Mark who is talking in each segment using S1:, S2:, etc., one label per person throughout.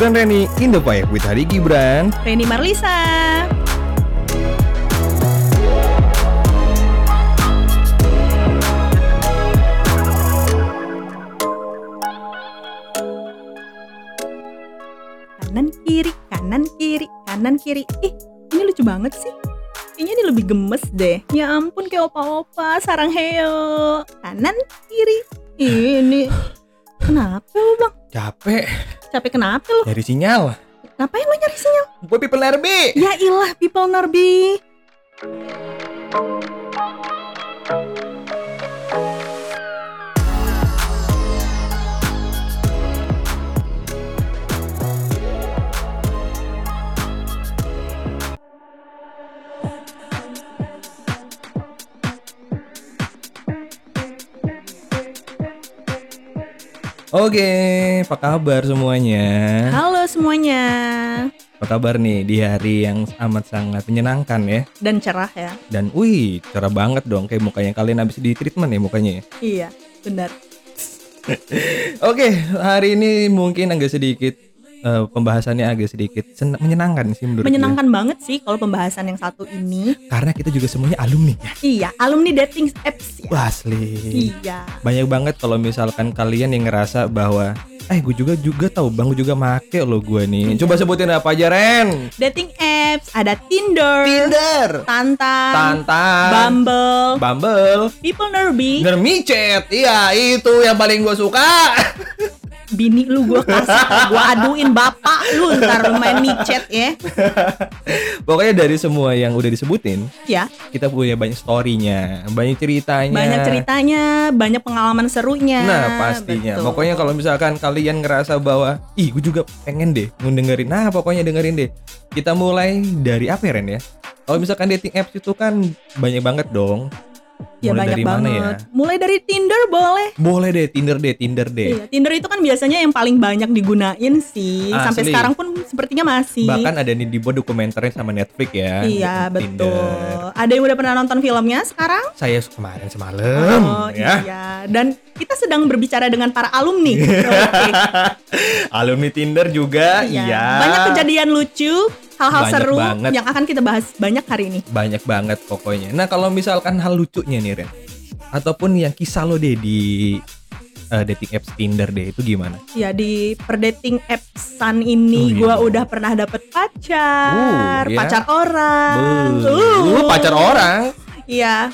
S1: Gibran Reni in the Fire with Hari Gibran.
S2: Reni Marlisa. Kanan kiri, kanan kiri, kanan kiri. Ih, ini lucu banget sih. Kayaknya ini lebih gemes deh. Ya ampun kayak opa-opa, sarang heo. Kanan kiri. Ini kenapa lu bang?
S1: Capek
S2: Capek kenapa lu?
S1: nyari sinyal.
S2: Ngapain lu nyari sinyal?
S1: Gue people RB.
S2: Ya ilah people Norbi.
S1: Oke, apa kabar semuanya?
S2: Halo semuanya.
S1: Apa kabar nih di hari yang amat sangat menyenangkan ya?
S2: Dan cerah ya.
S1: Dan wih, cerah banget dong kayak mukanya kalian habis di treatment ya mukanya ya.
S2: Iya, benar.
S1: Oke, hari ini mungkin agak sedikit eh, pembahasannya agak sedikit sen- menyenangkan sih menurut gue.
S2: Menyenangkan banget sih kalau pembahasan yang satu ini.
S1: Karena kita juga semuanya alumni ya.
S2: Iya, alumni dating apps ya.
S1: Wah, asli.
S2: Iya.
S1: Banyak banget kalau misalkan kalian yang ngerasa bahwa eh gue juga juga tahu bang gue juga make lo gue nih. Coba sebutin apa aja Ren?
S2: Dating apps ada Tinder,
S1: Tinder,
S2: Tantan,
S1: Tantan,
S2: Bumble,
S1: Bumble,
S2: People Nerbi,
S1: Tinder micet. Iya, itu yang paling gue suka.
S2: bini lu gua kasih, gua aduin bapak lu ntar lu main micet ya.
S1: Pokoknya dari semua yang udah disebutin,
S2: Ya,
S1: kita punya banyak story-nya, banyak ceritanya.
S2: banyak ceritanya, banyak pengalaman serunya.
S1: Nah pastinya
S2: Betul.
S1: Pokoknya kalau misalkan kalian ngerasa bahwa Ih gue juga pengen deh ngedengerin Nah pokoknya dengerin deh Kita mulai dari apa ya Ren ya Kalau misalkan dating apps itu kan banyak banget dong
S2: ya
S1: Mulai
S2: banyak
S1: dari
S2: banget.
S1: mana ya
S2: Mulai dari Tinder boleh.
S1: Boleh deh Tinder deh Tinder deh
S2: Iya, Tinder itu kan biasanya yang paling banyak digunain sih. Sampai
S1: Asli.
S2: sekarang pun sepertinya masih.
S1: Bahkan ada nih dibuat dokumenternya sama Netflix ya
S2: Iya betul.
S1: Tinder.
S2: Ada yang udah pernah nonton filmnya sekarang?
S1: Saya kemarin semalam
S2: oh
S1: ya
S2: iya. Dan kita sedang berbicara dengan para alumni.
S1: Alumni Tinder juga Iya,
S2: Banyak kejadian lucu, hal-hal seru
S1: banget.
S2: yang akan kita bahas banyak hari ini.
S1: Banyak banget pokoknya Nah kalau misalkan hal lucunya nih Ren Ataupun yang kisah lo deh di eh, dating apps Tinder deh itu gimana?
S2: Ya di perdating appsan ini
S1: Oh, iya.
S2: gua udah pernah dapet pacar,
S1: Uh, ya.
S2: pacar orang.
S1: Lu pacar orang,
S2: Iya,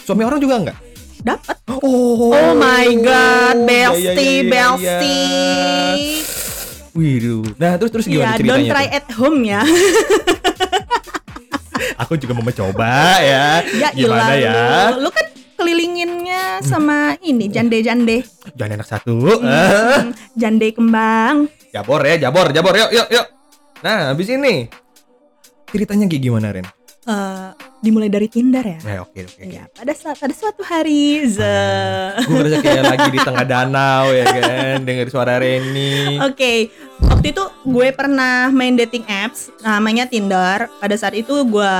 S1: suami orang juga enggak?
S2: dapat.
S1: Oh,
S2: Oh my god,
S1: iya,
S2: Belsti,
S1: iya, iya, iya, iya. Wih, nah terus terus gimana
S2: don't
S1: ceritanya?
S2: try
S1: tuh?
S2: at home ya.
S1: Aku juga mau mencoba ya.
S2: ya
S1: gimana
S2: ilah
S1: ya?
S2: Lu, lu kan kelilinginnya sama ini jande-jande.
S1: Jangan enak satu.
S2: Hmm, jande kembang.
S1: Jabor ya, jabor, jabor, yuk, yuk, yuk. Nah, habis ini ceritanya kayak gimana Ren?
S2: Eh, dimulai dari Tinder ya.
S1: Ya oke oke.
S2: Iya, pada saat pada suatu hari, ze.
S1: Gue merasa kayak lagi di tengah danau ya kan, denger suara Reni.
S2: Oke, waktu itu gue pernah main dating apps namanya Tinder. Pada saat itu gue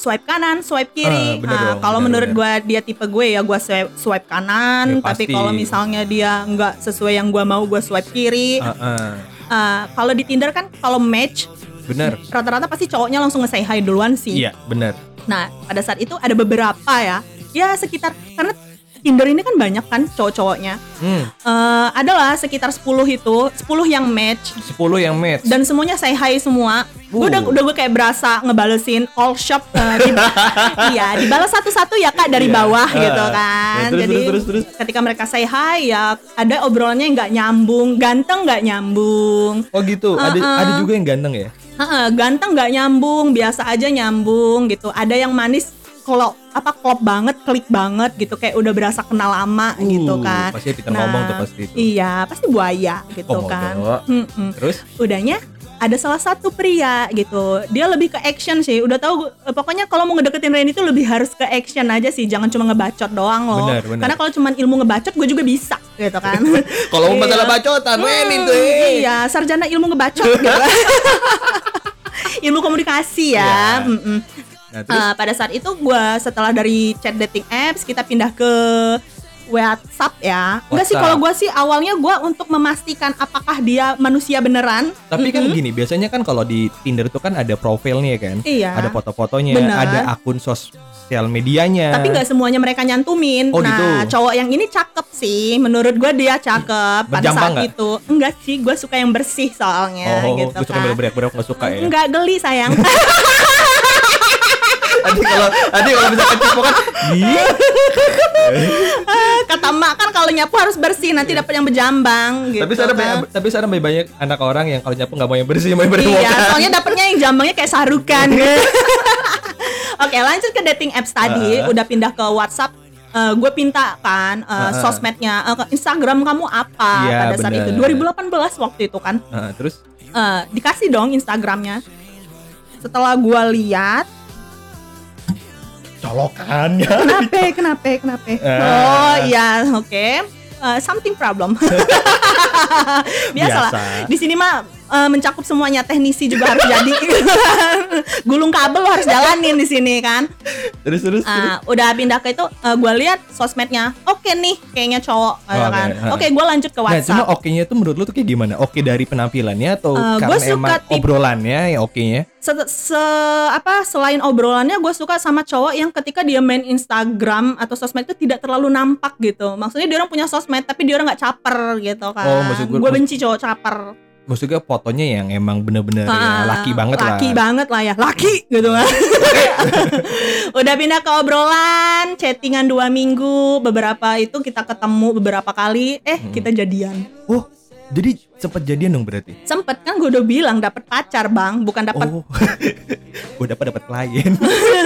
S2: swipe kanan, swipe kiri.
S1: Ah, bener
S2: Nah, kalau menurut gue dia tipe gue ya gue swipe, swipe kanan.
S1: Ya,
S2: tapi kalau misalnya dia nggak sesuai yang gue mau, gue swipe kiri.
S1: Ah, ah.
S2: Ah, kalau di Tinder kan kalau match
S1: Bener.
S2: rata-rata pasti cowoknya langsung nge-say hi duluan sih.
S1: Iya, bener.
S2: Nah, pada saat itu ada beberapa ya. Ya sekitar karena Tinder ini kan banyak kan cowok-cowoknya.
S1: Hmm,
S2: Eh adalah sekitar 10 itu, 10 yang match
S1: 10 yang match.
S2: dan semuanya say hi semua. Gue udah
S1: Uh.
S2: udah gue kayak berasa ngebalesin all shop eh, di, iya, dibalas satu-satu ya Kak dari
S1: Iya.
S2: bawah
S1: Ah.
S2: gitu
S1: Ya,
S2: kan.
S1: terus,
S2: Jadi
S1: terus, terus, terus.
S2: ketika mereka say hi ya ada obrolannya yang nggak nyambung, ganteng nggak nyambung.
S1: Oh gitu, ada
S2: Uh-uh.
S1: ada juga yang ganteng ya?
S2: Ganteng nggak nyambung, biasa aja nyambung gitu. Ada yang manis kalau apa klop banget, klik banget gitu kayak udah berasa kenal lama gitu
S1: Uh,
S2: kan.
S1: Pasti ngomong tuh pasti itu.
S2: Iya, pasti buaya gitu
S1: Oh,
S2: kan.
S1: Komodo.
S2: Mm-mm.
S1: Terus?
S2: Udahnya ada salah satu pria gitu. Dia lebih ke action sih. Udah tahu pokoknya kalau mau ngedeketin Reni itu lebih harus ke action aja sih. Jangan cuma ngebacot doang loh.
S1: Benar, benar.
S2: Karena kalau cuma ilmu ngebacot gue juga bisa gitu kan.
S1: Kalau
S2: Iya.
S1: masalah bacotan, Reni
S2: Hmm,
S1: tuh. eh.
S2: Iya, sarjana ilmu ngebacot gitu. ilmu komunikasi ya.
S1: Iya.
S2: Mm-mm.
S1: Nah, terus
S2: Eh, pada saat itu gue setelah dari chat dating apps kita pindah ke WhatsApp ya. Enggak sih kalau gua sih awalnya gua untuk memastikan apakah dia manusia beneran.
S1: Tapi kan
S2: Mm-mm.
S1: gini, biasanya kan kalau di Tinder itu kan ada profilnya kan.
S2: Iya.
S1: Ada foto-fotonya, ada akun sosial medianya.
S2: Tapi nggak semuanya mereka nyantumin.
S1: Oh,
S2: nah,
S1: gitu.
S2: cowok yang ini cakep sih. Menurut gua dia cakep pada
S1: Berjambang
S2: saat
S1: nggak?
S2: itu. Enggak sih, gua suka yang bersih soalnya
S1: Oh,
S2: gitu
S1: gue suka
S2: kan.
S1: berak-berak nggak suka ya.
S2: Enggak geli sayang.
S1: Tadi kalau tadi kalau misalkan cipo kan, ih,
S2: Kata mak kan kalau nyapu harus bersih nanti dapat yang berjambang gitu.
S1: tapi sekarang
S2: kan.
S1: banyak- tapi sekarang banyak- banyak anak orang yang kalau nyapu nggak mau yang bersih, mau yang
S2: Iya,
S1: berewokan.
S2: soalnya dapetnya yang jambangnya kayak sarukan. Oke, lanjut ke dating apps tadi.
S1: Uh.
S2: Udah pindah ke WhatsApp. gue pinta kan uh,
S1: Uh.
S2: sosmednya, uh, Instagram kamu apa
S1: Iya,
S2: pada saat
S1: bener.
S2: itu 2018 waktu itu kan.
S1: Nah, terus
S2: Eh, dikasih dong Instagramnya. Setelah gua lihat,
S1: colokannya.
S2: kenapa, kenapa, kenapa?
S1: Eh.
S2: Oh iya, oke. Eh, something problem. Biasalah.
S1: Biasa.
S2: Di sini mah eh, mencakup semuanya teknisi juga harus jadi. Gulung kabel lo harus jalanin di sini kan.
S1: Terus terus. terus.
S2: Ah, udah pindah ke itu, eh, gua lihat sosmednya. Oke nih, kayaknya cowok
S1: Oke,
S2: kan. Oke, gua lanjut ke
S1: Nah, cuma
S2: WhatsApp.
S1: oke-nya tuh menurut lu tuh kayak gimana? Oke dari penampilannya atau
S2: Eh,
S1: karena
S2: suka
S1: emang obrolannya ya oke-nya?
S2: se, se- apa selain obrolannya gue suka sama cowok yang ketika dia main Instagram atau sosmed itu tidak terlalu nampak gitu maksudnya dia orang punya sosmed tapi dia orang nggak caper gitu kan
S1: Oh, maksud gua-
S2: gue benci cowok caper
S1: Maksudnya fotonya yang emang bener-bener ya,
S2: Ah,
S1: laki banget lah.
S2: laki banget lah ya laki gitu kan udah pindah ke obrolan chattingan dua minggu beberapa itu kita ketemu beberapa kali eh
S1: Hmm.
S2: kita jadian
S1: Oh, jadi sempet jadian dong berarti?
S2: sempet kan gue udah bilang dapet pacar bang bukan dapet
S1: Oh, gue dapat dapat klien.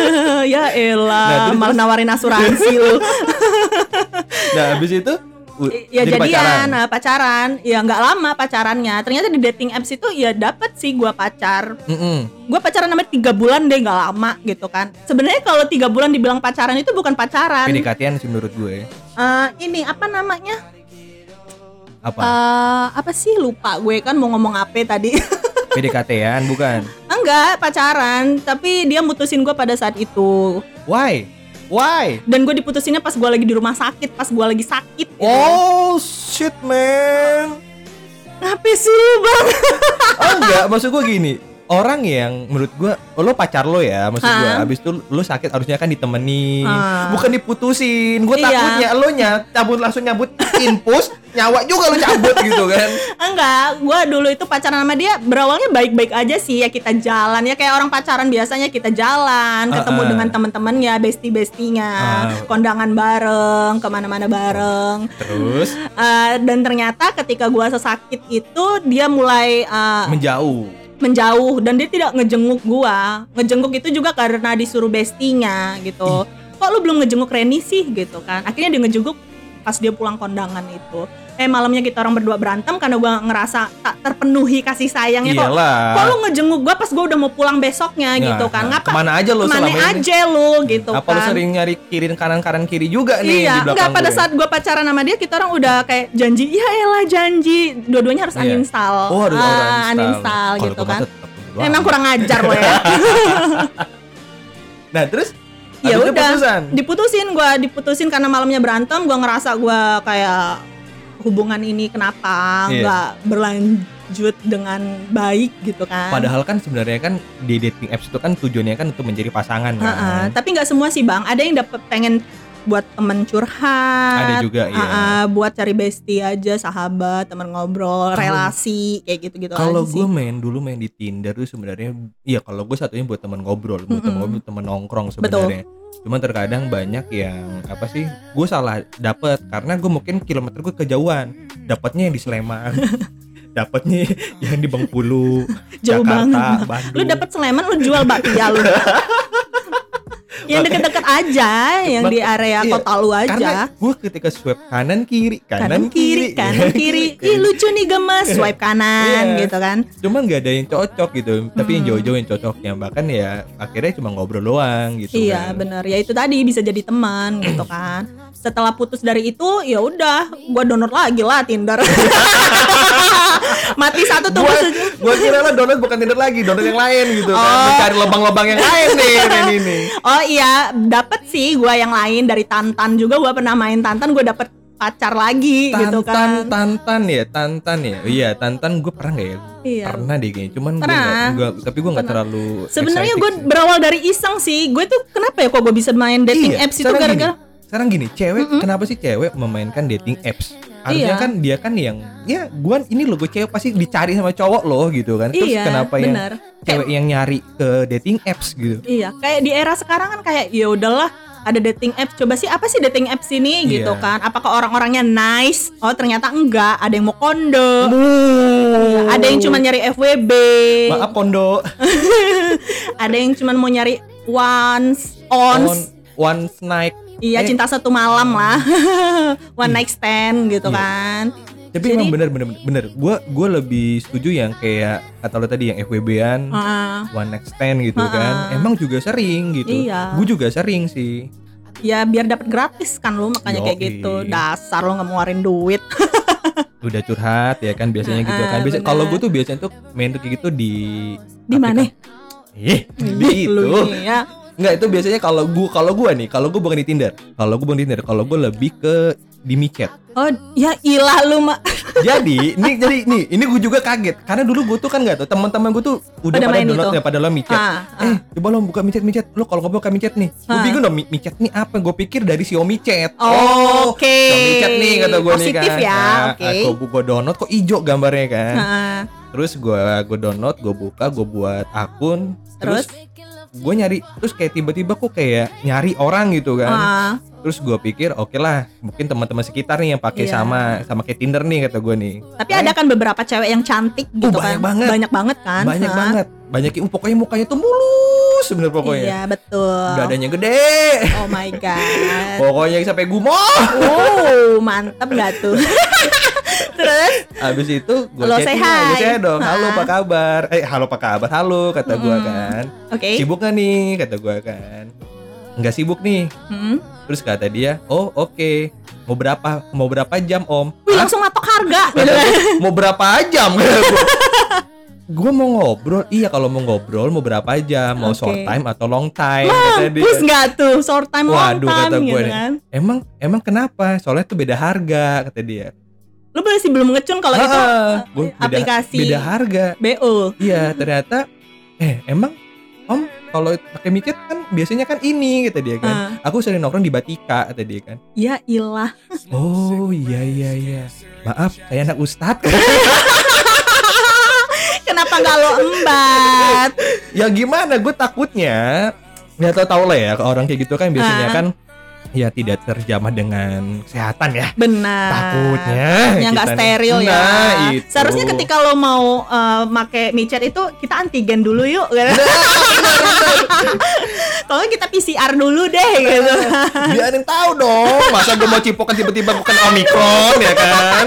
S2: ya
S1: Nah,
S2: elah
S1: terus-
S2: malah nawarin asuransi lu
S1: Nah, habis itu
S2: ya
S1: jadi
S2: jadian
S1: pacaran.
S2: pacaran. pacaran ya nggak lama pacarannya ternyata di dating apps itu ya dapet sih gua pacar
S1: Mm-mm.
S2: gua pacaran namanya tiga bulan deh nggak lama gitu kan sebenarnya kalau tiga bulan dibilang pacaran itu bukan pacaran
S1: PDKT-an sih menurut gue.
S2: Eh, ini apa namanya
S1: Apa?
S2: Eh, apa sih lupa gue kan mau ngomong apa tadi
S1: PDKT-an bukan?
S2: enggak pacaran tapi dia mutusin gua pada saat itu
S1: Why? Why?
S2: dan gue diputusinnya pas gua lagi di rumah sakit pas gua lagi sakit gitu.
S1: Oh shit man.
S2: Ngapain sih lu bang
S1: Oh enggak, maksud gue gini. Orang yang menurut gue, oh, lo pacar lo ya, maksud gue. Abis itu lo sakit harusnya kan ditemenin,
S2: Ah.
S1: bukan diputusin. Gue
S2: Iya.
S1: takutnya lo nya cabut langsung nyabut infus, nyawa juga lo cabut gitu kan.
S2: Enggak, gue dulu itu pacaran sama dia berawalnya baik-baik aja sih ya kita jalan ya kayak orang pacaran biasanya kita jalan ketemu dengan teman-temannya, bestie-bestinya,
S1: Ah.
S2: kondangan bareng, ke mana-mana bareng.
S1: Terus
S2: Eh, dan ternyata ketika gue sesakit itu dia mulai eh,
S1: menjauh.
S2: menjauh dan dia tidak ngejenguk gua. Ngejenguk itu juga karena disuruh bestinya gitu. Kok lu belum ngejenguk Reni sih gitu kan? Akhirnya dia ngejenguk pas dia pulang kondangan itu. Eh malamnya kita orang berdua berantem karena gua ngerasa tak terpenuhi kasih sayangnya kok.
S1: Iyalah.
S2: Kok lu ngejenguk gua pas gua udah mau pulang besoknya
S1: Nah,
S2: gitu kan?
S1: nah,
S2: Ngapa?
S1: Ke mana aja lo
S2: Ke mana
S1: selama ini?
S2: aja lu gitu
S1: Apa
S2: kan?
S1: sering nyari kiri kanan kanan kiri juga nih di
S2: Iya,
S1: belakang
S2: enggak pada
S1: gue?
S2: saat gua pacaran sama dia kita orang udah kayak janji, ya elah janji. Dua-duanya harus
S1: Iya.
S2: uninstall.
S1: Oh harus
S2: Ah,
S1: orang
S2: uninstall gitu kan.
S1: doang.
S2: Emang kurang ajar lo ya.
S1: Nah terus
S2: ya udah diputusin gua diputusin karena malamnya berantem gua ngerasa gua kayak hubungan ini kenapa
S1: Iya.
S2: nggak berlanjut dengan baik gitu kan
S1: Padahal kan sebenarnya kan di dating apps itu kan tujuannya kan untuk menjadi pasangan kan.
S2: Ha-ha. tapi nggak semua sih bang ada yang dapet pengen buat temen curhat
S1: Ada juga, iya.
S2: Ha-ha, buat cari bestie aja sahabat teman ngobrol
S1: Kalau-
S2: relasi kayak gitu gitu
S1: Kalau gue main dulu main di Tinder tuh sebenarnya iya kalau gue satunya buat teman ngobrol, buat teman
S2: Mm-mm.
S1: ngobrol, teman nongkrong sebenarnya. Cuman terkadang banyak yang apa sih? Gue salah dapet karena gue mungkin kilometer gue kejauhan. Dapatnya yang di Sleman. Dapatnya yang di Bengkulu,
S2: Jauh
S1: Jakarta,
S2: banget.
S1: Bandung.
S2: lu dapet Sleman lu jual bakpia lu yang deket-deket aja yang di area
S1: Iya,
S2: kota lu
S1: Karena
S2: aja
S1: gue ketika swipe kanan kiri, kanan,
S2: kanan kiri kanan kiri ih lucu nih gemes swipe kanan
S1: Iya.
S2: gitu kan
S1: Cuma nggak ada yang cocok gitu. Tapi yang
S2: Hmm.
S1: jauh-jauh yang cocoknya bahkan ya akhirnya cuma ngobrol doang gitu.
S2: iya
S1: kan.
S2: bener ya itu tadi bisa jadi teman gitu kan setelah putus dari itu ya udah gua download lagi lah Tinder Mati satu tuh
S1: gua kira lo download bukan Tinder lagi, download yang lain gitu kan.
S2: Oh.
S1: Mencari lubang-lubang yang lain nih, Ren ini.
S2: Oh iya, dapet sih gua yang lain dari Tantan juga gua pernah main Tantan, gua dapet pacar lagi gitu
S1: Tantan,
S2: kan.
S1: Tantan ya, Tantan ya. Iya, Tantan gue pernah nggak ya?
S2: Iya.
S1: Pernah deh kayaknya. Cuman gue
S2: Pernah.
S1: nggak, gua- tapi gue nggak terlalu.
S2: Sebenarnya gue
S1: sih.
S2: berawal dari iseng sih. Gue tuh kenapa ya kok gue bisa main dating
S1: Iya,
S2: apps itu gara-gara
S1: sekarang gini, cewek kenapa sih cewek memainkan dating apps? Harusnya
S2: Iya.
S1: kan dia kan yang ya gua ini loh gue cewek pasti dicari sama cowok loh gitu kan. Terus
S2: Iya,
S1: kenapa yang
S2: benar.
S1: cewek yang nyari ke dating apps gitu?
S2: Iya, kayak di era sekarang kan kayak ya udahlah ada dating apps. Coba sih apa sih dating apps ini
S1: Iya.
S2: gitu kan? Apakah orang-orangnya nice? Oh, ternyata enggak. Ada yang mau kondo. Ada yang cuma nyari FWB.
S1: Maaf kondo
S2: Ada yang cuma mau nyari once,
S1: on
S2: ons.
S1: one night.
S2: Iya,
S1: Eh.
S2: cinta satu malam lah. One night stand gitu
S1: Iya.
S2: kan.
S1: Tapi
S2: Jadi-
S1: emang bener bener bener. Gue gue lebih setuju yang kayak kata lo tadi yang FWB-an,
S2: Heeh.
S1: one night stand gitu
S2: Ha-ha.
S1: kan. Emang juga sering gitu.
S2: Iya.
S1: Gue juga sering sih.
S2: ya biar dapat gratis kan lu makanya kayak
S1: Yoi.
S2: gitu dasar lu nggak ngeluarin duit
S1: Udah curhat ya kan biasanya gitu kan. Biasa kalau gue tuh biasanya tuh main tuh kayak gitu di
S2: di mana
S1: Ih, di itu.
S2: ya
S1: Enggak itu biasanya kalau gua kalau gua nih, kalau gua bukan di Tinder. Kalau gua bukan di Tinder, kalau gua lebih ke di micet.
S2: oh ya ilah lu mak
S1: jadi, ini jadi nih, ini gua juga kaget karena dulu gua tuh kan nggak tuh teman-teman gua tuh udah
S2: Pada
S1: download
S2: itu.
S1: ya pada lo micet.
S2: ah,
S1: Eh,
S2: ah.
S1: coba lo buka micet micet. Lo kalau buka micet nih, gua
S2: Ah.
S1: bingung dong mi- micet nih apa? Gua pikir dari Xiaomi Chat.
S2: Oke.
S1: Xiaomi Chat nih kata gua nih
S2: Positif
S1: kan.
S2: ya,
S1: Nah,
S2: oke.
S1: Gua, gua download kok ijo gambarnya kan.
S2: Ah,
S1: Terus gua gua download, gua buka, gua buat akun. Terus,
S2: Terus?
S1: Gue nyari terus kayak tiba-tiba kok kayak nyari orang gitu kan.
S2: ah,
S1: Terus gue pikir oke lah mungkin teman-teman sekitar nih yang pakai
S2: Iya.
S1: sama sama kayak Tinder nih kata gue nih.
S2: tapi ada kan beberapa cewek yang cantik gitu
S1: banyak
S2: kan
S1: banget.
S2: banyak banget kan
S1: banyak banget banyak yang pokoknya mukanya tuh mulus sebenarnya pokoknya.
S2: iya betul
S1: Dadanya gede.
S2: oh my god
S1: Pokoknya sampai gumoh.
S2: oh mantap gak tuh terus
S1: Abis itu gue
S2: say
S1: chatting saya dong. Halo apa kabar? Eh halo apa kabar? Halo kata gue
S2: Mm-mm.
S1: kan.
S2: oke
S1: Sibuk gak nih? Kata gue kan. Nggak sibuk nih.
S2: Hmm.
S1: Terus kata dia, oh oke. Mau berapa? Mau berapa jam om?
S2: Wih
S1: Hah?
S2: langsung matok harga
S1: Kata
S2: gitu kan.
S1: mau berapa jam gue mau ngobrol iya kalau mau ngobrol mau berapa jam mau
S2: Oke.
S1: short time atau long time.
S2: Mampus nggak tuh short time long
S1: Waduh,
S2: time
S1: kata
S2: gitu
S1: gue nih.
S2: kan
S1: emang emang kenapa soalnya tuh beda harga kata dia
S2: Lu masih belum ngecun kalau itu
S1: Ah, gua beda,
S2: aplikasi
S1: beda harga.
S2: BO
S1: iya ternyata eh emang om kalau pakai micet kan biasanya kan ini kata dia kan.
S2: Ah.
S1: aku sering nongkrong di Batika kata dia kan.
S2: Ya ilah.
S1: Oh iya iya iya. Maaf saya anak ustadz
S2: Kenapa nggak lo embat?
S1: Ya gimana gue takutnya nggak tahu tahu lah ya orang kayak gitu kan biasanya
S2: Ah.
S1: kan ya tidak terjamah dengan kesehatan ya
S2: Benar
S1: takutnya
S2: yang nggak steril ya.
S1: Nah, itu.
S2: Seharusnya ketika lo mau eh, make micet itu kita antigen dulu yuk. gitu. Kalau nggak kita PCR dulu deh gitu.
S1: biarin tahu dong masa gue mau cipokan tiba-tiba bukan omikron ya kan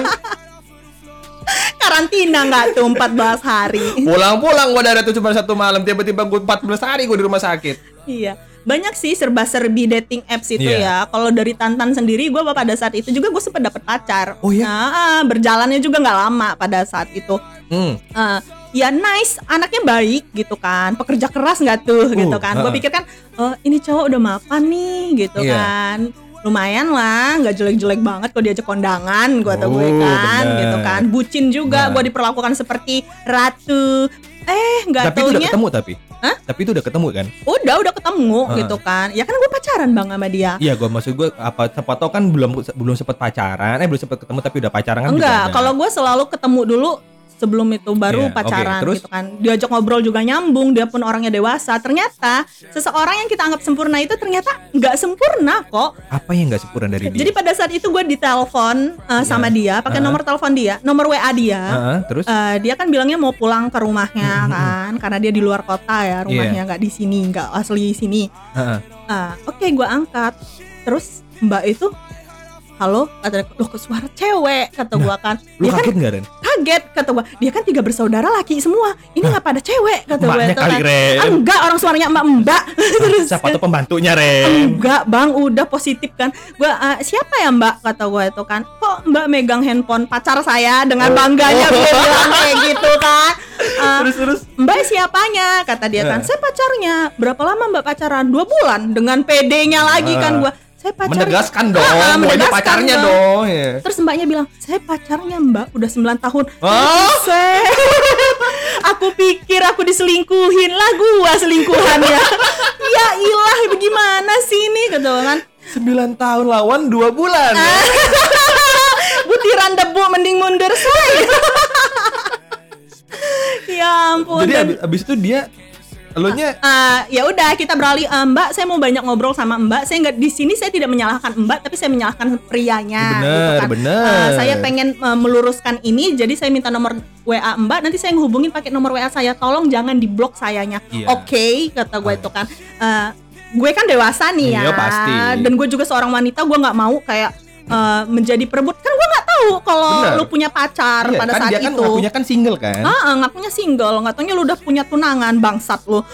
S2: Karantina nggak tuh 14 hari.
S1: pulang-pulang gue dari cuma satu malam tiba-tiba gue 14 hari gue di rumah sakit
S2: Iya. Banyak sih serba-serbi dating apps itu
S1: Iya.
S2: ya. Kalau dari Tantan sendiri gue pada saat itu juga gue sempat dapet pacar.
S1: Oh iya?
S2: Nah, ah, berjalannya juga nggak lama pada saat itu.
S1: hmm.
S2: Eh, ya nice, anaknya baik gitu kan, pekerja keras nggak tuh
S1: Uh,
S2: gitu kan. Gue
S1: heeh.
S2: pikir kan, oh ini cowok udah mapan nih gitu
S1: Iya.
S2: kan. Lumayan lah, nggak jelek-jelek banget kok diajak kondangan, gue atau gue
S1: Oh,
S2: kan,
S1: benar.
S2: gitu kan. Bucin juga,
S1: Nah.
S2: gue diperlakukan seperti ratu. Eh, nggak
S1: tapi itu udah
S2: taunya
S1: ketemu tapi
S2: Hah?
S1: tapi itu udah ketemu kan
S2: udah udah ketemu
S1: Heeh.
S2: gitu kan. Ya kan gue pacaran bang sama dia.
S1: Iya, gue maksud gue apa siapa tau kan belum belum sempat pacaran, eh belum sempat ketemu tapi udah pacaran kan
S2: Enggak, kalau gue selalu ketemu dulu sebelum itu baru
S1: Iya, oke,
S2: pacaran
S1: terus?
S2: gitu kan. Diajak ngobrol juga nyambung, dia pun orangnya dewasa. Ternyata seseorang yang kita anggap sempurna itu ternyata nggak sempurna kok.
S1: apa yang nggak sempurna dari dia?
S2: Jadi pada saat itu gue ditelepon uh, sama dia, pakai
S1: Ah.
S2: nomor telepon dia, nomor WA dia.
S1: Heeh, terus
S2: Eh, dia kan bilangnya mau pulang ke rumahnya
S1: Mm-mm.
S2: kan, karena dia di luar kota ya, rumahnya nggak di sini, nggak asli sini.
S1: Heeh.
S2: Ah, Oke, gue angkat. Terus Mbak itu, halo, kata dia, loh kok suara cewek, kata gue kan.
S1: lu
S2: ya kan
S1: kaget nggak Ren?
S2: kaget kata gua dia kan tiga bersaudara laki semua ini nggak pada cewek kata gua
S1: Mbaknya
S2: itu
S1: kali,
S2: kan.
S1: Ren.
S2: Ah, enggak orang suaranya mbak mbak terus
S1: Siapa tuh pembantunya, Ren?
S2: enggak bang udah positif kan gua "Ah, siapa ya mbak kata gua itu kan kok mbak megang handphone pacar saya dengan bangganya
S1: Oh.
S2: dia bilang kayak gitu kan Ah,
S1: Terus terus
S2: Mbak siapanya? Kata dia kan,
S1: Eh.
S2: saya pacarnya. Berapa lama Mbak pacaran? Dua bulan. Dengan PD-nya lagi kan
S1: Eh.
S2: gua. Saya pacarnya.
S1: menegaskan dong,
S2: Ah,
S1: ini
S2: menegaskan,
S1: pacarnya
S2: Bang.
S1: dong. Ya.
S2: Terus mbaknya bilang, saya pacarnya mbak udah 9 tahun
S1: Oh.
S2: Buset. Aku pikir aku diselingkuhin lah gua selingkuhannya Ya ilah bagaimana sih ini Kata kan
S1: 9 tahun lawan 2 bulan.
S2: Ah. Butiran debu mending mundur say Ya ampun
S1: Jadi abis, abis itu dia elunya?
S2: Eh, ya udah kita beralih. Eh, Mbak saya mau banyak ngobrol sama Mbak. Saya nggak di sini saya tidak menyalahkan Mbak tapi saya menyalahkan prianya
S1: Bener,
S2: gitu kan.
S1: bener.
S2: Eh, saya pengen eh, meluruskan ini jadi saya minta nomor WA Mbak. Nanti saya ngehubungin pakai nomor WA saya. Tolong jangan diblok sayanya.
S1: Iya.
S2: oke kata gue itu kan. Eh, gue kan dewasa nih ya
S1: Iya, pasti.
S2: dan gue juga seorang wanita gue nggak mau kayak eh, menjadi perebut. Kan gue nggak tahu kalau lu punya pacar
S1: Iya,
S2: pada
S1: kan
S2: saat
S1: dia kan
S2: itu
S1: ngakunya kan single kan.
S2: Ah, ngakunya single, nggak taunya lu udah punya tunangan bangsat lu.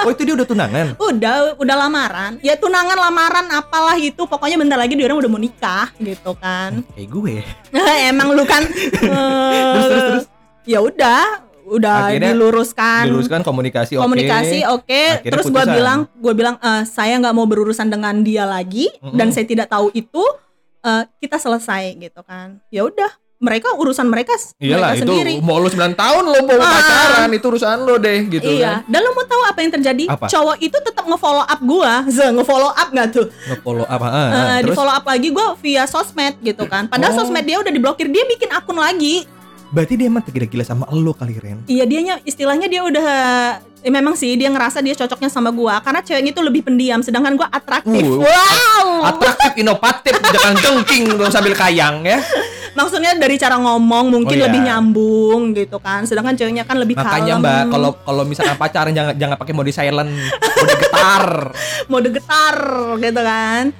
S1: Oh itu dia udah tunangan.
S2: Udah, udah lamaran. Ya tunangan, lamaran, apalah itu. Pokoknya bentar lagi dia orang udah mau nikah gitu kan.
S1: Kayak gue.
S2: Emang lu kan eh,
S1: Terus, terus, terus.
S2: Ya udah, udah
S1: Akhirnya
S2: diluruskan.
S1: Diluruskan komunikasi oke.
S2: Komunikasi oke,
S1: Akhirnya
S2: terus gua
S1: putusan.
S2: bilang, gua bilang eh, saya nggak mau berurusan dengan dia lagi
S1: Mm-mm.
S2: dan saya tidak tahu itu. Eh, kita selesai gitu kan. Ya udah, mereka urusan mereka,
S1: Iyalah
S2: mereka
S1: itu
S2: sendiri.
S1: mau lu 9 tahun lo mau
S2: Ah.
S1: pacaran itu urusan lo deh gitu
S2: iya,
S1: kan.
S2: dan lo mau tahu apa yang terjadi?
S1: Apa?
S2: Cowok itu tetap nge-follow up gua, ze nge-follow up nggak tuh?
S1: Nge-follow apa? Ah,
S2: Eh, di
S1: terus
S2: follow up lagi gue via sosmed gitu kan. Padahal
S1: Oh.
S2: sosmed dia udah diblokir, dia bikin akun lagi.
S1: Berarti dia emang gila-gila sama lo kali Ren.
S2: Iya dianya istilahnya dia udah eh, memang sih dia ngerasa dia cocoknya sama gua karena ceweknya itu lebih pendiam sedangkan gua atraktif.
S1: Uh,
S2: wow.
S1: Atraktif, inovatif, jangan jengking dong sambil kayang ya.
S2: Maksudnya dari cara ngomong mungkin
S1: Oh, iya.
S2: lebih nyambung gitu kan. Sedangkan ceweknya kan lebih
S1: Makanya
S2: kalem.
S1: Mbak, kalau kalau misalkan pacaran jangan jangan pakai mode silent, mode getar.
S2: mode getar gitu kan.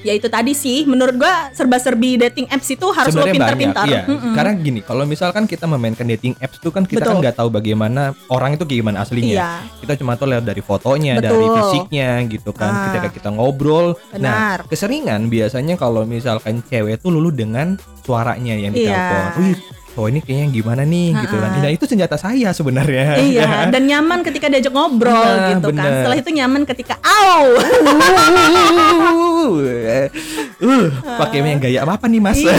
S2: Ya itu tadi sih menurut gua serba-serbi dating apps itu harus lo
S1: Sebenarnya
S2: pintar-pintar.
S1: banyak, iya.
S2: Mm-mm.
S1: Karena gini, kalau misalkan kita memainkan dating apps tuh kan kita kan
S2: Betul.
S1: nggak tahu bagaimana orang itu gimana aslinya.
S2: Iya.
S1: Kita cuma tahu lihat dari fotonya,
S2: Betul.
S1: dari fisiknya gitu kan.
S2: Ah.
S1: Ketika kita ngobrol, nah
S2: Benar.
S1: keseringan biasanya kalau misalkan cewek tuh lulu dengan suaranya yang
S2: Iya.
S1: ditelepon. Wih, oh ini kayaknya gimana nih gitu kan.
S2: Ah.
S1: Nah itu senjata saya sebenarnya.
S2: Iya, dan nyaman ketika diajak ngobrol
S1: Nah,
S2: gitu kan.
S1: bener.
S2: Setelah itu nyaman ketika au.
S1: uh, pakai yang gaya apa nih mas?
S2: iya,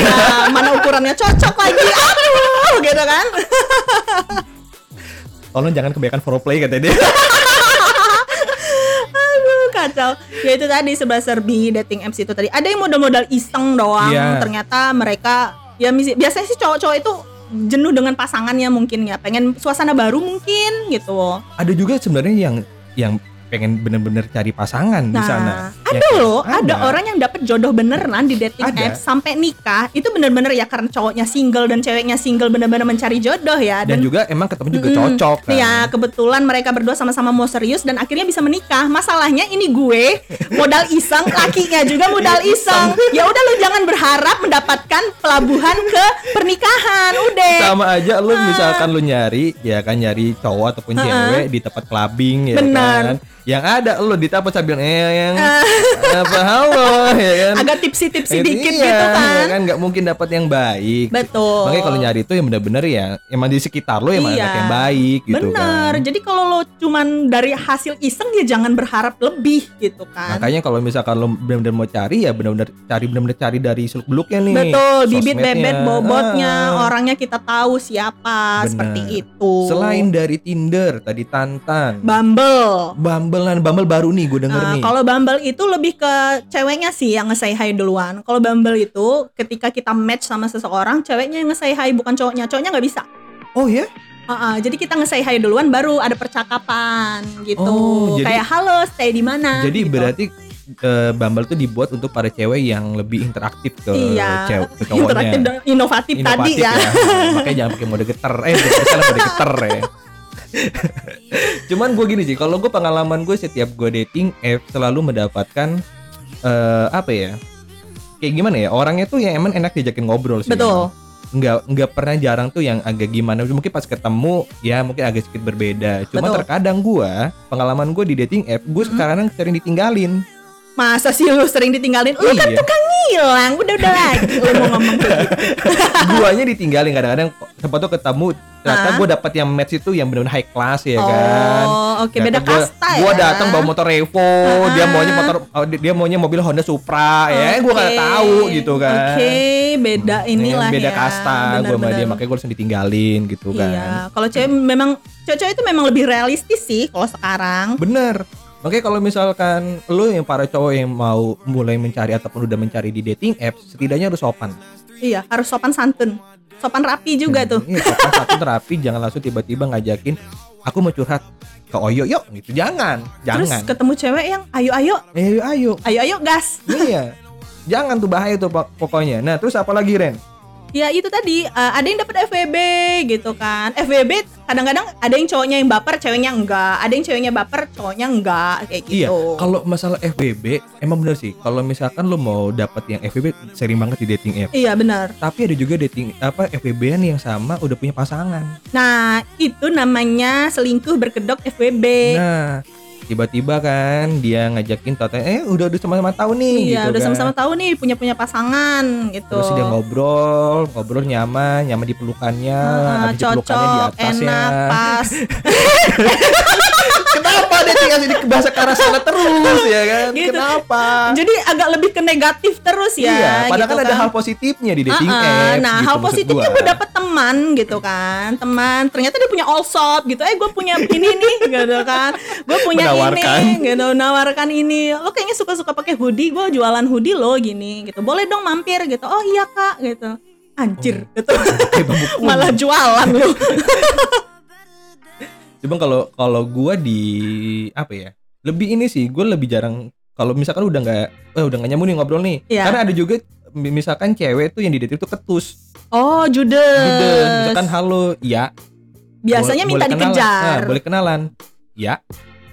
S2: mana ukurannya cocok lagi. Aduh, gitu kan.
S1: Tolong jangan kebanyakan foreplay katanya dia.
S2: Aduh, kacau. Ya itu tadi sebelah serbi dating apps itu tadi. Ada yang modal-modal iseng doang.
S1: Iya.
S2: Ternyata mereka ya misi- biasanya sih cowok-cowok itu jenuh dengan pasangannya mungkin ya. Pengen suasana baru mungkin gitu.
S1: Ada juga sebenarnya yang yang pengen bener-bener cari pasangan di sana.
S2: Nah, ada
S1: Ya,
S2: loh, ada. orang yang dapet jodoh beneran di dating
S1: Ada.
S2: apps sampai nikah. Itu bener-bener ya karena cowoknya single dan ceweknya single bener-bener mencari jodoh ya.
S1: dan, juga emang ketemu juga
S2: Mm-mm.
S1: cocok kan.
S2: Iya, kebetulan mereka berdua sama-sama mau serius dan akhirnya bisa menikah. Masalahnya ini gue modal iseng, lakinya juga modal iseng. Ya udah lu jangan berharap mendapatkan pelabuhan ke pernikahan. Udah.
S1: sama aja lu
S2: Ah.
S1: misalkan lu nyari ya kan nyari cowok ataupun
S2: Uh-uh.
S1: cewek di tempat clubbing ya
S2: Benar.
S1: kan yang ada lu ditapot sambil eh yang apa halo ya kan
S2: Ah. Agak tipsi-tipsi
S1: Eh,
S2: dikit
S1: iya,
S2: gitu
S1: ya
S2: kan.
S1: kan nggak mungkin dapat yang baik
S2: Betul.
S1: makanya kalau nyari itu yang bener-bener ya emang di sekitar lu emang
S2: Iya.
S1: anak yang baik gitu
S2: Bener.
S1: kan
S2: Jadi kalau lo cuman dari hasil iseng ya jangan berharap lebih gitu kan.
S1: makanya kalau misalkan lu bener-bener mau cari ya bener-bener cari bener-bener cari dari seluk beluknya nih
S2: Betul, bibit bebet bobotnya,
S1: Ah.
S2: orangnya kita tahu siapa
S1: Bener.
S2: seperti itu.
S1: selain dari Tinder tadi Tantan
S2: Bumble.
S1: Bumble kan Bumble baru nih gue denger
S2: Nah,
S1: nih
S2: kalau Bumble itu lebih ke ceweknya sih yang nge-say hi duluan. Kalau Bumble itu ketika kita match sama seseorang, ceweknya yang nge-say hi bukan cowoknya. Cowoknya nggak bisa.
S1: oh ya
S2: Uh-uh, jadi kita nge-say hi duluan baru ada percakapan gitu.
S1: Oh, jadi-
S2: Kayak halo, stay di mana?
S1: Jadi
S2: gitu.
S1: berarti eh, Bumble tuh dibuat untuk para cewek yang lebih interaktif ke
S2: iya,
S1: cewek ke cowoknya.
S2: interaktif dan inovatif, tadi
S1: Inovatif
S2: ya.
S1: Makanya jangan pakai mode geter. Eh, salah mode geter ya. Cuman gue gini sih, kalau gue pengalaman gue setiap gue dating app selalu mendapatkan eh apa ya? Kayak gimana ya? Orangnya tuh yang emang enak diajakin ngobrol sih.
S2: Betul.
S1: nggak nggak pernah jarang tuh yang agak gimana mungkin pas ketemu ya mungkin agak sedikit berbeda cuma
S2: Betul.
S1: terkadang gua pengalaman gue di dating app gue
S2: Mm-mm.
S1: sekarang sering ditinggalin
S2: Masa sih lu sering ditinggalin? Lu kan
S1: Iya.
S2: tukang ngilang, udah-udah lagi lu mau ngomong kayak gitu.
S1: guanya ditinggalin kadang-kadang sempat tuh ketemu ternyata gue dapet yang match itu yang benar-benar high class ya kan
S2: Oh, oke
S1: Ternyata
S2: beda kasta ya.
S1: Gue datang bawa motor Revo, dia
S2: Ah.
S1: maunya motor oh, dia- dia maunya mobil Honda Supra ya, gue gak tahu gitu kan.
S2: Oke, beda inilah
S1: beda
S2: ya.
S1: kasta gue sama dia makanya gue langsung ditinggalin gitu kan.
S2: Iya, kalau cewek memang cewek-cewek itu memang lebih realistis sih kalau sekarang.
S1: Bener. Makanya kalau misalkan lu yang para cowok yang mau mulai mencari ataupun udah mencari di dating apps, setidaknya harus sopan.
S2: Iya, harus sopan santun. Sopan rapi juga tuh.
S1: Iya, sopan satu terapi, jangan langsung tiba-tiba ngajakin aku mau curhat ke Oyo yuk gitu. Jangan,
S2: Terus
S1: jangan.
S2: ketemu cewek yang ayo ayo,
S1: ayo, ayo.
S2: ayo ayo gas.
S1: iya. Jangan tuh bahaya tuh pokoknya. Nah, terus apa lagi Ren?
S2: Ya itu tadi eh, ada yang dapat FWB gitu kan. FWB kadang-kadang ada yang cowoknya yang baper, ceweknya enggak. Ada yang ceweknya baper, cowoknya enggak kayak
S1: Iya,
S2: gitu.
S1: kalau masalah FBB emang bener sih. Kalau misalkan lu mau dapet yang FBB sering banget di dating app.
S2: Iya benar.
S1: Tapi ada juga dating apa FBB-an yang sama udah punya pasangan.
S2: Nah, itu namanya selingkuh berkedok FWB.
S1: Nah, tiba-tiba kan dia ngajakin tata eh udah udah sama-sama tahu nih
S2: iya,
S1: gitu
S2: udah
S1: kan.
S2: sama-sama tahu nih punya punya pasangan gitu.
S1: Terus dia ngobrol, ngobrol nyaman, nyaman di pelukannya, habis di pelukannya di
S2: cocok,
S1: atasnya.
S2: enak, pas.
S1: Dia tinggal di bahasa ke arah sana terus ya kan?
S2: Gitu.
S1: Kenapa?
S2: Jadi agak lebih ke negatif terus ya.
S1: iya, padahal
S2: gitu
S1: kan ada hal positifnya di dating
S2: Ah, ah.
S1: apps.
S2: Nah,
S1: gitu
S2: hal positifnya gue dapet teman gitu kan, teman. Ternyata dia punya all shop gitu. Eh, gue punya ini nih, gitu kan. Gue punya
S1: Menawarkan.
S2: ini, gitu. Nawarkan ini. Lo kayaknya suka-suka pakai hoodie, gue jualan hoodie lo gini, gitu. Boleh dong mampir gitu. Oh iya kak, gitu. Anjir,
S1: Oh.
S2: gitu. Malah jualan lo.
S1: Cuma kalau kalau gua di apa ya? Lebih ini sih, gue lebih jarang kalau misalkan udah nggak eh udah nggak nyambung nih ngobrol nih.
S2: Iya.
S1: Karena ada juga mi- misalkan cewek tuh yang di dating tuh ketus.
S2: Oh,
S1: Gitu.
S2: judes.
S1: Misalkan halo, ya.
S2: Biasanya
S1: Bo-
S2: minta
S1: boleh kenalan.
S2: dikejar.
S1: Nah, boleh kenalan. Ya.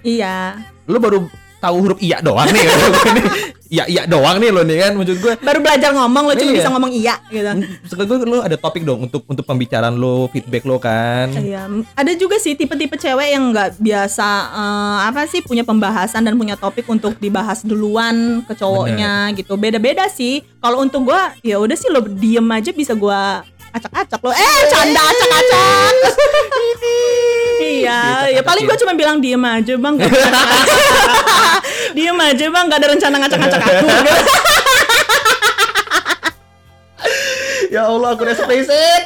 S2: Iya.
S1: Lu baru tahu huruf iya doang nih. Iya iya doang nih lo nih kan maksud gue.
S2: Baru belajar ngomong lo cuma
S1: Iya.
S2: bisa ngomong iya gitu.
S1: Maksud gue lu ada topik dong untuk untuk pembicaraan lo, feedback lo kan.
S2: Iya, ada juga sih tipe-tipe cewek yang nggak biasa eh, apa sih punya pembahasan dan punya topik untuk dibahas duluan ke cowoknya gitu. Beda-beda sih. Kalau untuk gua ya udah sih lo diem aja bisa gua acak-acak lo. Eh, canda acak-acak. iya, ya paling gua cuma bilang diem aja, Bang. Diem aja, Bang. Gak ada rencana ngacak-ngacak aku.
S1: ya Allah aku udah spacet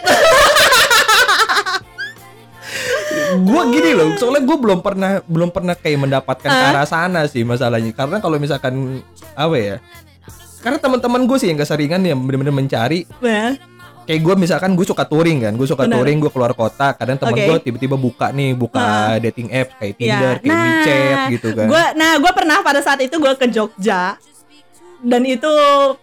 S1: gue gini loh soalnya gue belum pernah belum pernah kayak mendapatkan ke arah sana sih masalahnya karena kalau misalkan apa ya karena teman-teman gue sih yang keseringan yang bener-bener mencari kayak gue misalkan gue suka touring kan gue suka
S2: Benar.
S1: touring gue keluar kota kadang teman
S2: Oke.
S1: gue tiba-tiba buka nih buka dating apps kayak Tinder
S2: Ya,
S1: kayak WeChat gitu kan
S2: Gua, nah, gue pernah pada saat itu gue ke Jogja dan itu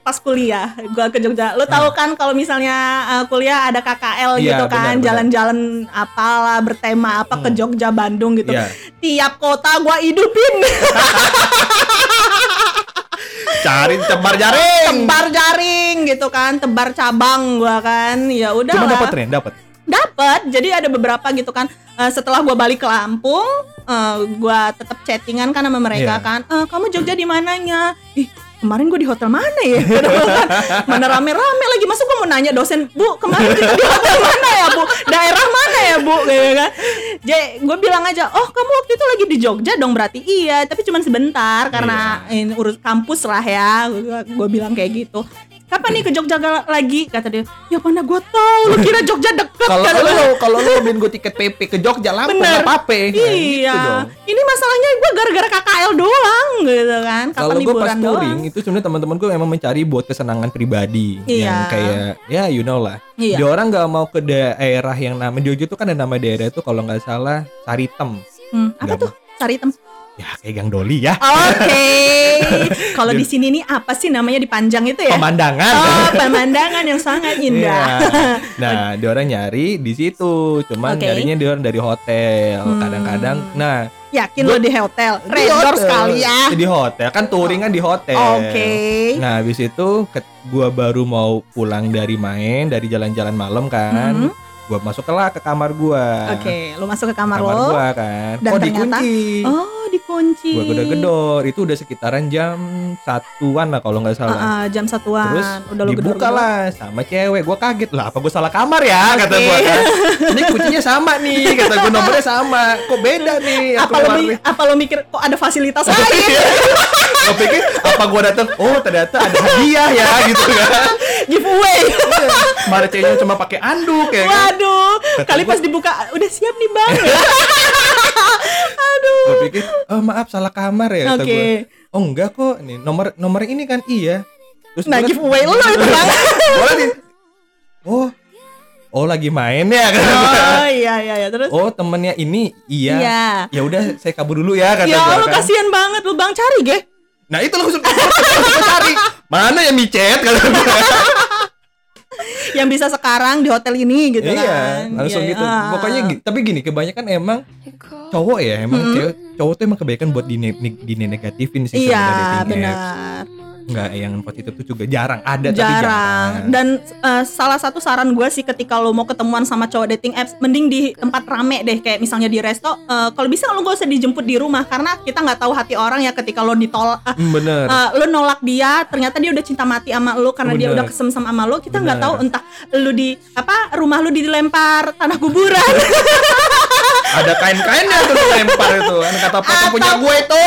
S2: pas kuliah gue ke Jogja. Lo tahu kan kalau misalnya uh, kuliah ada KKL
S1: Ah. Iya,
S2: gitu kan, jalan-jalan apalah bertema apa ke Jogja, Bandung gitu.
S1: Iya.
S2: Tiap kota gue hidupin,
S1: cari tebar jaring
S2: tebar jaring gitu kan, tebar cabang gue kan. Ya udah
S1: cuma dapat tren dapat
S2: Dapat. Jadi ada beberapa gitu kan. Eh, setelah gua balik ke Lampung, eh, gua tetap chattingan kan sama mereka
S1: Iya.
S2: kan. "Eh, kamu Jogja di mananya? Ih, kemarin gue di hotel mana ya? mana rame-rame lagi. Masa gue mau nanya dosen, Bu, kemarin kita di hotel mana ya, Bu? Daerah mana ya, Bu? Gitu kan. Jadi gue bilang aja, oh kamu waktu itu lagi di Jogja dong berarti iya, tapi cuma sebentar karena
S1: Iya.
S2: ini urus kampus lah ya. Gue bilang kayak gitu. Kapan nih ke Jogja lagi? Kata dia, ya mana gue tahu. Lu kira Jogja deket?
S1: kalau
S2: gua.
S1: kalau lo beliin gue tiket PP ke Jogja Lampung
S2: Bener.
S1: nggak apa-apa Nah, gitu
S2: Iya,
S1: dong.
S2: ini masalahnya gue gara-gara KKL doang gitu kan. Kapan
S1: Kalau gue pas
S2: doang?
S1: touring itu sebenarnya teman-teman gue emang mencari buat kesenangan pribadi
S2: Iya.
S1: yang kayak ya you know lah.
S2: Iya.
S1: Dia orang nggak mau ke daerah yang nama di Jogja itu kan ada nama daerah itu kalau nggak salah Saritem.
S2: Hmm, apa
S1: Nggak
S2: tuh? Cari tem.
S1: Ya kayak Gang Doli ya.
S2: Oke. Kalau di sini nih apa sih namanya dipanjang itu ya?
S1: Pemandangan.
S2: Oh, pemandangan yang sangat indah.
S1: Iya. Nah, dia orang nyari di situ, cuman
S2: Oke.
S1: nyarinya dia orang dari hotel.
S2: Hmm.
S1: Kadang-kadang, nah
S2: Yakin
S1: Gua-
S2: lo di hotel?
S1: di
S2: Red
S1: hotel.
S2: Doors kali ya.
S1: Di hotel kan touring kan di hotel.
S2: Oke.
S1: Nah, habis itu gua baru mau pulang dari main, dari jalan-jalan malam kan.
S2: Mhm.
S1: Gua masuk ke lah ke kamar gua.
S2: Oke, lo masuk ke kamar,
S1: Kamar
S2: lo.
S1: gua kan.
S2: Dan
S1: oh,
S2: ternyata-
S1: dikunci.
S2: Oh, dikunci.
S1: Gua gedor-gedor. Itu udah sekitaran jam satuan lah kalau nggak
S2: Ah,
S1: salah.
S2: ah, jam satuan.
S1: Terus
S2: udah lo
S1: dibuka
S2: gedor-gedor.
S1: lah sama cewek. Gua kaget lah. Apa gua salah kamar ya? Kata
S2: Oke.
S1: gua kan. Ini kuncinya sama nih. Kata gua nomornya sama. Kok beda nih?
S2: Apa lo, mi- apa lo mikir kok ada fasilitas lain?
S1: Gua pikir apa gua datang? Oh ternyata ada hadiah ya gitu kan.
S2: Giveaway.
S1: Kemarin ceweknya cuma pakai anduk ya kan.
S2: Waduh,
S1: Kata
S2: kali
S1: gua-
S2: pas dibuka udah siap nih bang.
S1: Gue pikir, oh maaf salah kamar ya. Kata
S2: Oke.
S1: gua. Oh enggak kok. Nih nomor nomor ini kan iya. Terus
S2: Nah giveaway lo itu bang.
S1: Oh, oh lagi main ya kan.
S2: Oh iya iya iya terus.
S1: Oh temennya ini iya.
S2: Iya.
S1: Ya udah saya kabur dulu ya kata
S2: Ya
S1: gua
S2: lo
S1: kan.
S2: kasihan banget lu bang cari ge.
S1: Nah itu langsung langsung cari. Mana yang micet kata gua.
S2: Yang bisa sekarang di hotel ini gitu
S1: iya,
S2: kan.
S1: langsung
S2: Iya,
S1: gitu.
S2: ah.
S1: Pokoknya tapi gini, kebanyakan emang cowok ya, emang cewek cowok tuh emang kebanyakan buat di negatifin sih
S2: Iya benar.
S1: Enggak, yang positif tuh juga jarang ada tapi
S2: jarang.
S1: jarang.
S2: Dan eh, salah satu saran gue sih ketika lo mau ketemuan sama cowok dating apps, mending di tempat rame deh, kayak misalnya di resto. eh, kalau bisa lo gak usah dijemput di rumah karena kita nggak tahu hati orang ya ketika lo ditolak. eh,
S1: Hmm, bener.
S2: eh, lo nolak dia, ternyata dia udah cinta mati sama lo karena dia
S1: Bener.
S2: udah kesem sama lo. Kita nggak tahu entah lo di apa rumah lo dilempar tanah kuburan
S1: ada kain-kainnya tuh lempar itu. Kan kata foto
S2: Atau-
S1: punya gue itu.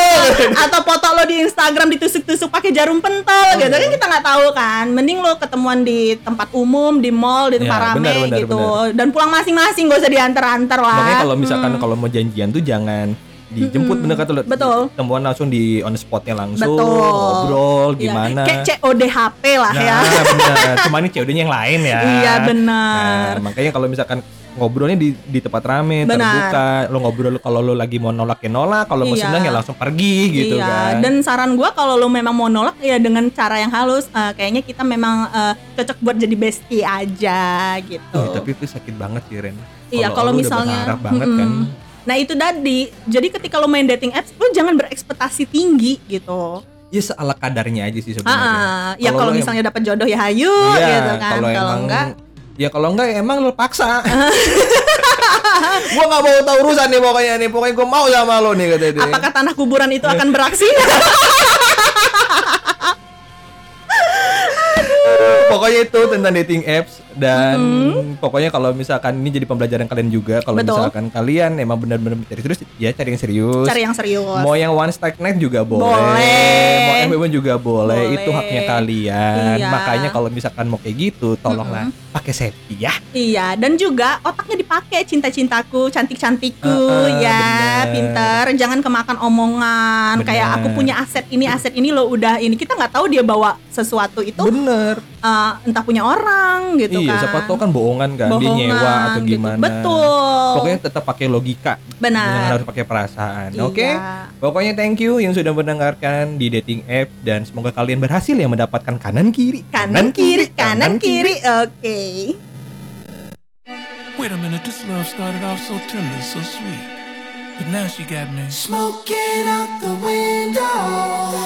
S2: atau foto lo di Instagram ditusuk-tusuk pakai jarum pentol gitu kan kita nggak tahu kan. Mending lo ketemuan di tempat umum, di mall, di tempat
S1: Ya,
S2: rame
S1: benar, benar,
S2: gitu.
S1: benar.
S2: Dan pulang masing-masing gak usah diantar-antar lah.
S1: Makanya kalau misalkan
S2: Hmm.
S1: kalau mau janjian tuh jangan dijemput
S2: Mm-mm.
S1: bener kata lo.
S2: Betul.
S1: Temuan langsung di on spotnya langsung
S2: Betul.
S1: ngobrol
S2: Iya,
S1: gimana.
S2: Kayak CODHP lah
S1: nah,
S2: ya.
S1: bener. Cuma ini ceweknya yang lain ya.
S2: Iya
S1: Nah,
S2: benar.
S1: makanya kalau misalkan ngobrolnya di di tempat rame,
S2: Benar.
S1: terbuka, lo ngobrol kalau lo lagi mau nolak ya nolak, kalau mau
S2: Iya.
S1: senang ya langsung pergi gitu
S2: iya,
S1: kan.
S2: dan saran gua kalau lo memang mau nolak ya dengan cara yang halus, eh, kayaknya kita memang eh, cocok buat jadi bestie aja gitu.
S1: Ih, tapi itu sakit banget sih Ren.
S2: Iya, kalau
S1: udah
S2: misalnya,
S1: berharap banget kan.
S2: Nah itu tadi, jadi ketika lo main dating apps, lo jangan berekspektasi tinggi gitu.
S1: Ya seala kadarnya aja sih sebenarnya.
S2: ah. ya
S1: Kalau
S2: misalnya dapat jodoh ya hayu
S1: Iya,
S2: gitu kan.
S1: kalau
S2: enggak,
S1: Ya kalau enggak ya emang lo paksa. gua nggak mau tahu urusan nih pokoknya nih. Pokoknya gua mau sama lo nih kata dia.
S2: apakah tanah kuburan itu akan beraksi?
S1: pokoknya itu tentang dating apps dan
S2: Mm-hmm.
S1: pokoknya kalau misalkan ini jadi pembelajaran kalian juga kalau misalkan kalian emang benar-benar mencari terus ya cari yang serius
S2: Cari yang serius.
S1: mau yang one stack night juga boleh,
S2: Boleh.
S1: mau FWB juga boleh.
S2: Boleh.
S1: itu haknya kalian
S2: Iya.
S1: makanya kalau misalkan mau kayak gitu tolonglah pakai safety ya
S2: Iya, dan juga otaknya dipakai cinta-cintaku, cantik-cantikku,
S1: Ah, ah,
S2: ya,
S1: bener.
S2: pinter. Jangan kemakan omongan kayak
S1: Bener.
S2: aku punya aset ini, aset ini lo udah ini. Kita nggak tahu dia bawa sesuatu itu
S1: bener
S2: eh, entah punya orang gitu
S1: iya
S2: kan.
S1: siapa tahu kan bohongan kan dia
S2: Bohongan,
S1: nyewa atau
S2: gitu.
S1: gimana
S2: Betul.
S1: pokoknya tetap pakai logika jangan
S2: benar.
S1: harus pakai perasaan oke
S2: Iya.
S1: Pokoknya thank you yang sudah mendengarkan di dating app dan semoga kalian berhasil ya mendapatkan kanan kiri.
S2: Kanan kiri, kanan kiri. Oke.
S3: Wait a minute, this love started off so tender, so sweet. But now she got me.
S4: Smoking out the window.